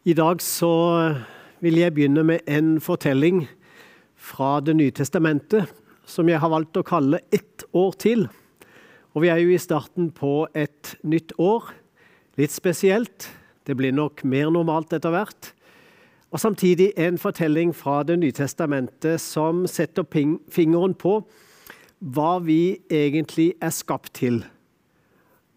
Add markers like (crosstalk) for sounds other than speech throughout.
I dag så vil jeg begynne med en fortelling fra Det nye testamentet som jeg har valgt å kalle 'Ett år til'. Og Vi er jo i starten på et nytt år. Litt spesielt. Det blir nok mer normalt etter hvert. Og samtidig en fortelling fra Det nye testamentet som setter fingeren på hva vi egentlig er skapt til.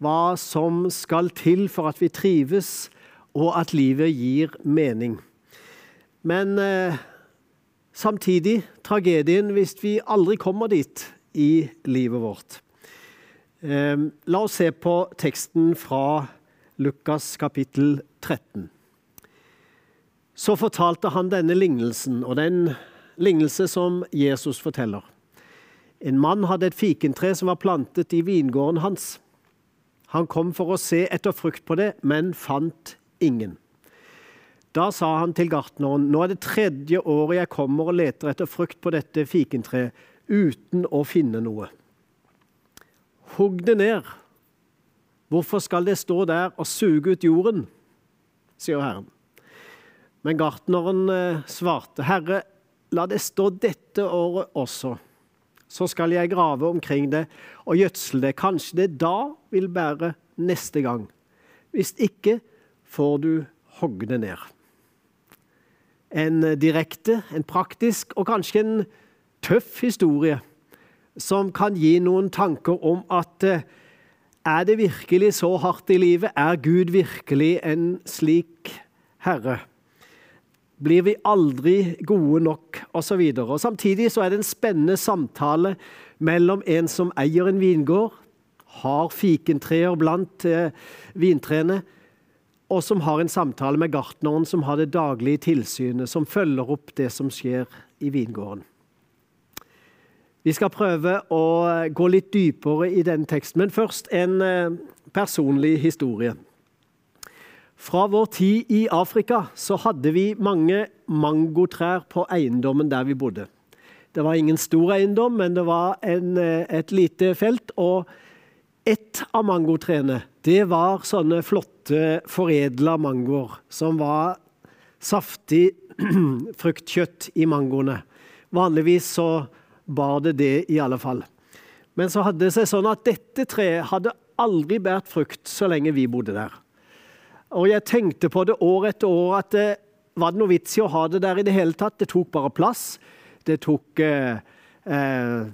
Hva som skal til for at vi trives, og at livet gir mening. Men eh, samtidig tragedien hvis vi aldri kommer dit i livet vårt. Eh, la oss se på teksten fra Lukas kapittel 13. Så fortalte han denne lignelsen, og den lignelse som Jesus forteller. En mann hadde et fikentre som var plantet i vingården hans. Han kom for å se etter frukt på det, men fant ingen. Da sa han til gartneren, nå er det tredje året jeg kommer og leter etter frukt på dette fikentreet uten å finne noe. Hugg det ned. Hvorfor skal det stå der og suge ut jorden? sier Herren. Men gartneren eh, svarte, Herre, la det stå dette året også. Så skal jeg grave omkring det og gjødsle det. Kanskje det da vil bære neste gang. Hvis ikke får du hogge ned. En direkte, en praktisk og kanskje en tøff historie som kan gi noen tanker om at eh, er det virkelig så hardt i livet? Er Gud virkelig en slik herre? Blir vi aldri gode nok? Og samtidig så er det en spennende samtale mellom en som eier en vingård, har fikentreer blant eh, vintrærne, og som har en samtale med gartneren som har det daglige tilsynet, som følger opp det som skjer i vingården. Vi skal prøve å gå litt dypere i den teksten, men først en eh, personlig historie. Fra vår tid i Afrika så hadde vi mange mangotrær på eiendommen der vi bodde. Det var ingen stor eiendom, men det var en, eh, et lite felt. og ett av mangotrærne det var sånne flotte, foredla mangoer som var saftig (clears throat) fruktkjøtt i mangoene. Vanligvis så bar det det, i alle fall. Men så hadde det seg sånn at dette treet hadde aldri båret frukt så lenge vi bodde der. Og jeg tenkte på det år etter år at det, var det noe vits i å ha det der i det hele tatt? Det tok bare plass. Det tok eh, eh,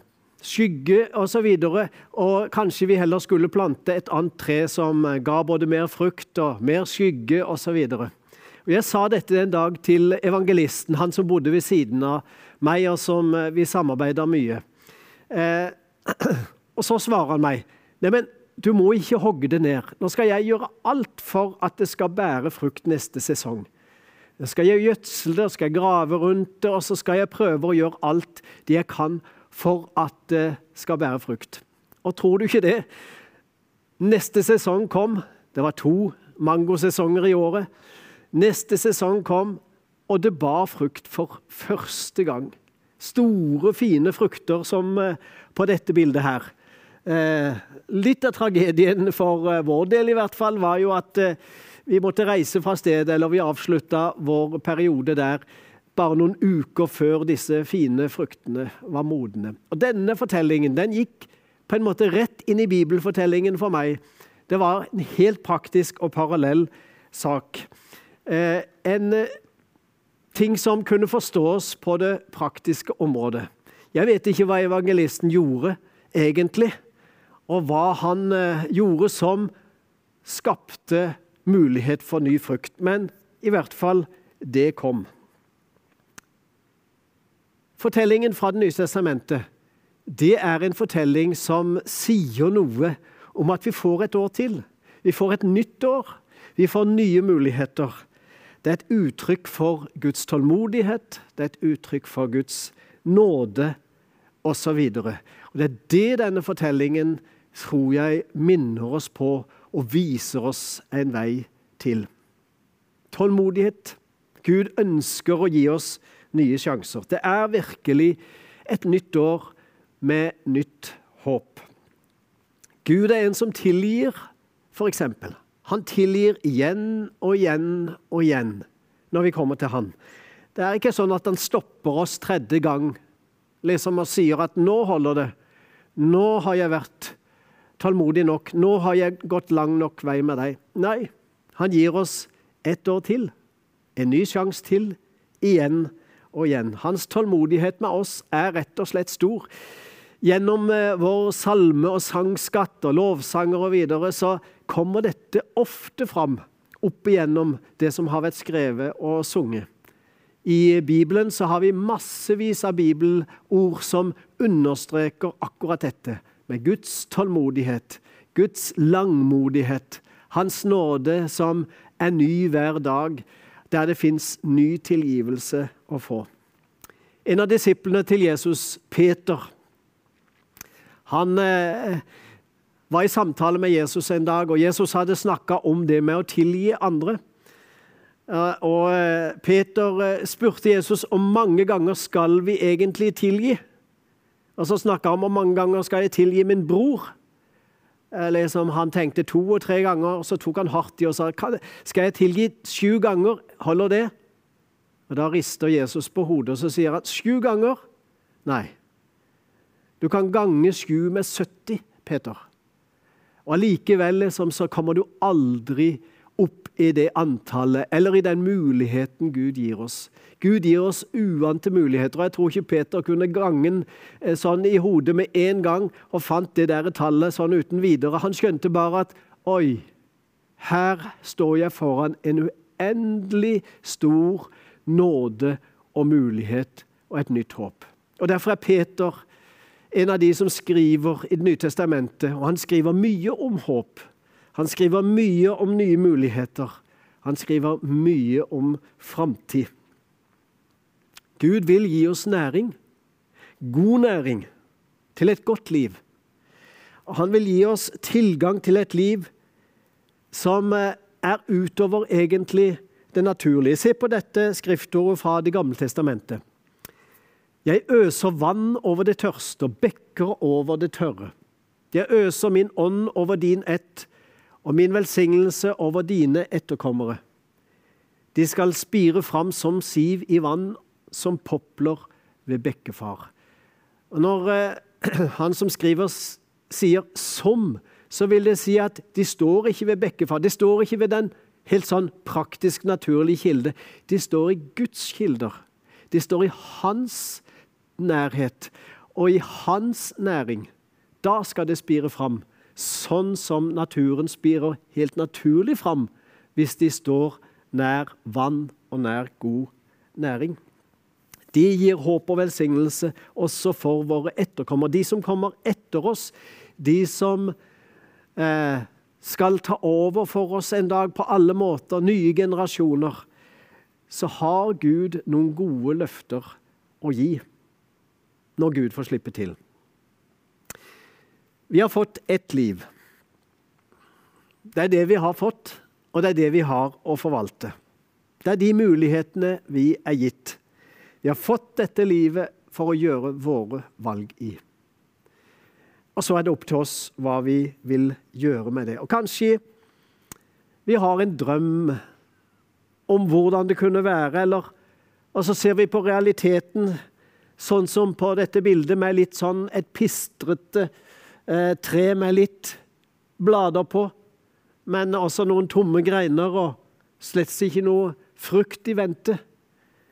skygge osv. Og, så og kanskje vi heller skulle plante et annet tre som ga både mer frukt og mer skygge osv. Jeg sa dette en dag til evangelisten, han som bodde ved siden av meg, og som eh, vi samarbeida mye. Eh, (clears throat) og så svarer han meg Neimen, du må ikke hogge det ned. Nå skal jeg gjøre alt for at det skal bære frukt neste sesong. Nå skal jeg gjødsle det, skal jeg grave rundt det, og så skal jeg prøve å gjøre alt det jeg kan for at det skal bære frukt. Og tror du ikke det? Neste sesong kom. Det var to mangosesonger i året. Neste sesong kom, og det bar frukt for første gang. Store, fine frukter som eh, på dette bildet her. Eh, litt av tragedien for eh, vår del i hvert fall var jo at vi måtte reise fra stedet, eller vi avslutta vår periode der bare noen uker før disse fine fruktene var modne. Og Denne fortellingen den gikk på en måte rett inn i bibelfortellingen for meg. Det var en helt praktisk og parallell sak. Eh, en eh, ting som kunne forstås på det praktiske området. Jeg vet ikke hva evangelisten gjorde egentlig, og hva han eh, gjorde som skapte mulighet for ny frukt. Men i hvert fall, det kom. Fortellingen fra Det nye testamentet det er en fortelling som sier noe om at vi får et år til. Vi får et nytt år. Vi får nye muligheter. Det er et uttrykk for Guds tålmodighet, det er et uttrykk for Guds nåde osv. Det er det denne fortellingen tror jeg minner oss på og viser oss en vei til. Tålmodighet. Gud ønsker å gi oss nye sjanser. Det er virkelig et nytt år med nytt håp. Gud er en som tilgir, f.eks. Han tilgir igjen og igjen og igjen. når vi kommer til Han. Det er ikke sånn at han stopper oss tredje gang liksom og sier at 'nå holder det'. 'Nå har jeg vært tålmodig nok. Nå har jeg gått lang nok vei med deg'. Nei, han gir oss ett år til. En ny sjanse til. Igjen og igjen. Hans tålmodighet med oss er rett og slett stor. Gjennom eh, vår salme- og sangskatt og lovsanger og videre, så kommer dette ofte fram opp igjennom det som har vært skrevet og sunget. I Bibelen så har vi massevis av bibelord som understreker akkurat dette. Med Guds tålmodighet, Guds langmodighet, Hans nåde som er ny hver dag, der det fins ny tilgivelse å få. En av disiplene til Jesus, Peter, han eh, var i samtale med Jesus en dag, og Jesus hadde snakka om det med å tilgi andre. Og eh, Peter eh, spurte Jesus om mange ganger skal vi egentlig tilgi. Og så snakka han om mange ganger skal jeg tilgi min bror. Liksom Han tenkte to og tre ganger, så tok han hardt i og sa skal jeg tilgi sju ganger. Holder det? Og Da rister Jesus på hodet og så sier han sju ganger. Nei. Du kan gange sju med 70, Peter. Og allikevel liksom, så kommer du aldri opp i det antallet eller i den muligheten Gud gir oss. Gud gir oss uante muligheter. og Jeg tror ikke Peter kunne gangen eh, sånn i hodet med en gang og fant det der tallet sånn uten videre. Han skjønte bare at oi, her står jeg foran en uendelig stor nåde og mulighet og et nytt håp. Og Derfor er Peter en av de som skriver i Det nye testamentet, og han skriver mye om håp. Han skriver mye om nye muligheter. Han skriver mye om framtid. Gud vil gi oss næring, god næring, til et godt liv. Han vil gi oss tilgang til et liv som eh, er utover egentlig det naturlige. Se på dette skriftordet fra Det gamle testamentet. Jeg øser vann over det tørste og bekker over det tørre. Jeg øser min ånd over din ett og min velsignelse over dine etterkommere. De skal spire fram som siv i vann, som popler ved bekkefar. Og Når eh, (clears throat) han som skriver sier 'som', så vil det si at de står ikke ved bekkefar. De står ikke ved den helt sånn praktisk naturlige kilde. De står i Guds kilder. De står i hans nærhet og i hans næring. Da skal det spire fram sånn som naturen spirer helt naturlig fram hvis de står nær vann og nær god næring. De gir håp og velsignelse også for våre etterkommere. De som kommer etter oss, de som eh, skal ta over for oss en dag på alle måter, nye generasjoner, så har Gud noen gode løfter å gi når Gud får slippe til. Vi har fått ett liv. Det er det vi har fått, og det er det vi har å forvalte. Det er de mulighetene vi er gitt. Vi har fått dette livet for å gjøre våre valg i. Og så er det opp til oss hva vi vil gjøre med det. Og kanskje vi har en drøm om hvordan det kunne være, eller Og så ser vi på realiteten sånn som på dette bildet, med litt sånn et pistrete eh, tre med litt blader på, men også noen tomme greiner og slett ikke noe frukt i vente.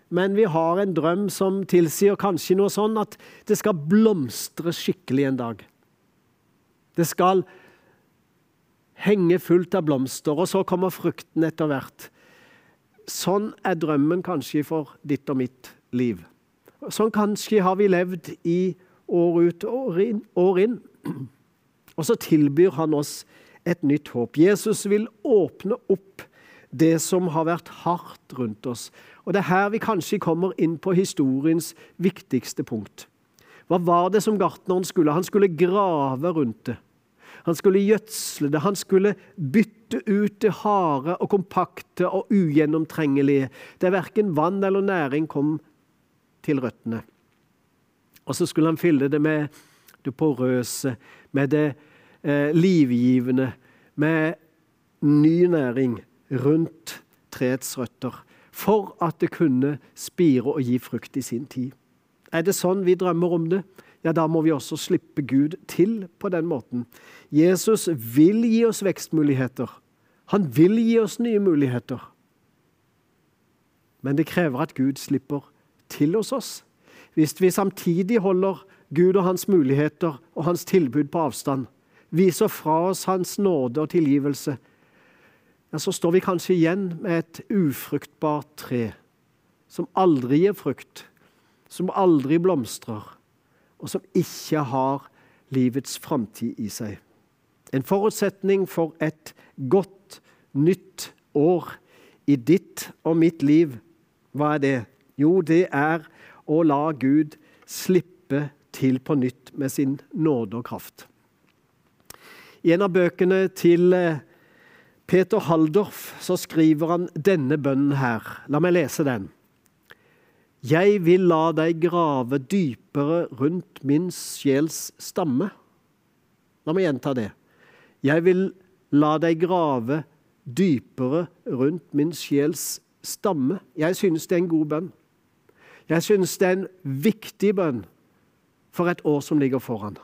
Men vi har en drøm som tilsier kanskje noe sånn at det skal blomstre skikkelig en dag. Det skal henge fullt av blomster, og så kommer frukten etter hvert. Sånn er drømmen kanskje for ditt og mitt liv. Sånn kanskje har vi levd i år ut og år inn. Og så tilbyr han oss et nytt håp. Jesus vil åpne opp det som har vært hardt rundt oss. Og Det er her vi kanskje kommer inn på historiens viktigste punkt. Hva var det som gartneren skulle? Han skulle grave rundt det. Han skulle gjødsle det. Han skulle bytte ut det harde og kompakte og ugjennomtrengelige, der verken vann eller næring kom til røttene. Og så skulle han fylle det med det porøse, med det eh, livgivende, med ny næring rundt treets røtter. for at det kunne spire og gi frukt i sin tid. Er det sånn vi drømmer om det? Ja, da må vi også slippe Gud til på den måten. Jesus vil gi oss vekstmuligheter. Han vil gi oss nye muligheter. Men det krever at Gud slipper til hos oss. Hvis vi samtidig holder Gud og hans muligheter og hans tilbud på avstand, viser fra oss hans nåde og tilgivelse, ja, så står vi kanskje igjen med et ufruktbart tre som aldri gir frukt, som aldri blomstrer, og som ikke har livets framtid i seg. En forutsetning for et godt, nytt år i ditt og mitt liv, hva er det? Jo, det er å la Gud slippe til på nytt med sin nåde og kraft. I en av bøkene til eh, Peter Haldorf så skriver han denne bønnen her. La meg lese den. Jeg vil la deg grave dypere rundt min sjels stamme. La meg gjenta det. Jeg vil la deg grave dypere rundt min sjels stamme. Jeg synes det er en god bønn. Jeg synes det er en viktig bønn for et år som ligger foran.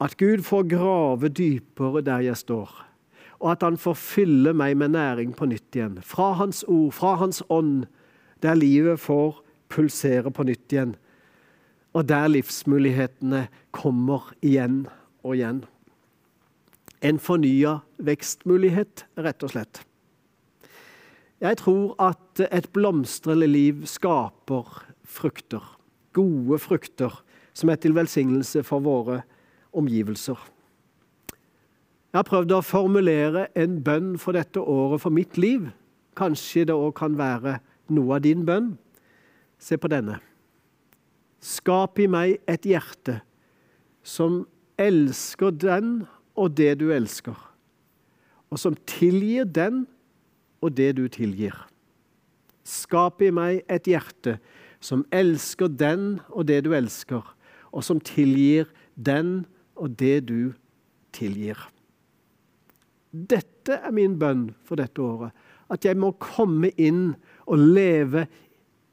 At Gud får grave dypere der jeg står, og at Han får fylle meg med næring på nytt igjen. Fra Hans ord, fra Hans ånd, der livet får pulsere på nytt igjen. Og der livsmulighetene kommer igjen og igjen. En fornya vekstmulighet, rett og slett. Jeg tror at et blomstrende liv skaper frukter. Gode frukter som er til velsignelse for våre omgivelser. Jeg har prøvd å formulere en bønn for dette året for mitt liv. Kanskje det òg kan være noe av din bønn. Se på denne. Skap i meg et hjerte som elsker den og det du elsker, og som tilgir den og det du tilgir. Skap i meg et hjerte som elsker den og det du elsker, og som tilgir den og det du tilgir. Dette er min bønn for dette året. At jeg må komme inn og leve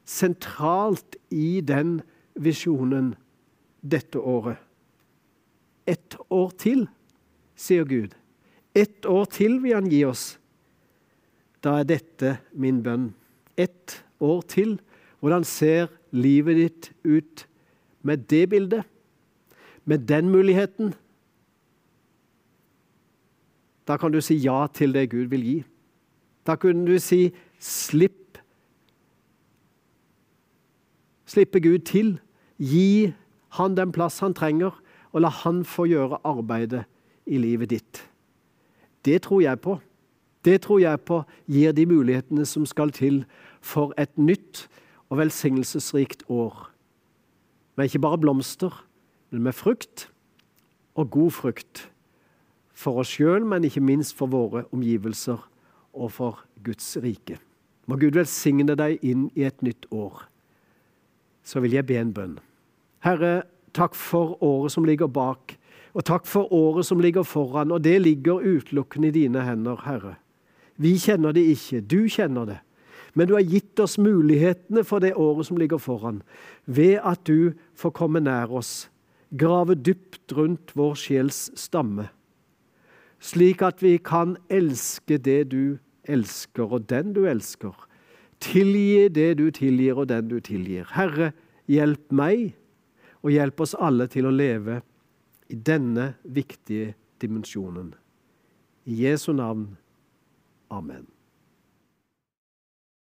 sentralt i den visjonen dette året. Ett år til, sier Gud. Ett år til vil Han gi oss. Da er dette min bønn. Ett år til. Hvordan ser livet ditt ut med det bildet? Med den muligheten? Da kan du si ja til det Gud vil gi. Da kunne du si slipp. Slippe Gud til. Gi han den plass han trenger, og la han få gjøre arbeidet i livet ditt. Det tror jeg på. Det tror jeg på gir de mulighetene som skal til for et nytt og velsignelsesrikt år. Med ikke bare blomster, men med frukt, og god frukt. For oss sjøl, men ikke minst for våre omgivelser og for Guds rike. Må Gud velsigne deg inn i et nytt år. Så vil jeg be en bønn. Herre, takk for året som ligger bak, og takk for året som ligger foran, og det ligger utelukkende i dine hender, Herre. Vi kjenner det ikke, du kjenner det. Men du har gitt oss mulighetene for det året som ligger foran, ved at du får komme nær oss, grave dypt rundt vår sjels stamme, slik at vi kan elske det du elsker, og den du elsker, tilgi det du tilgir, og den du tilgir. Herre, hjelp meg, og hjelp oss alle til å leve i denne viktige dimensjonen. I Jesu navn. Amen.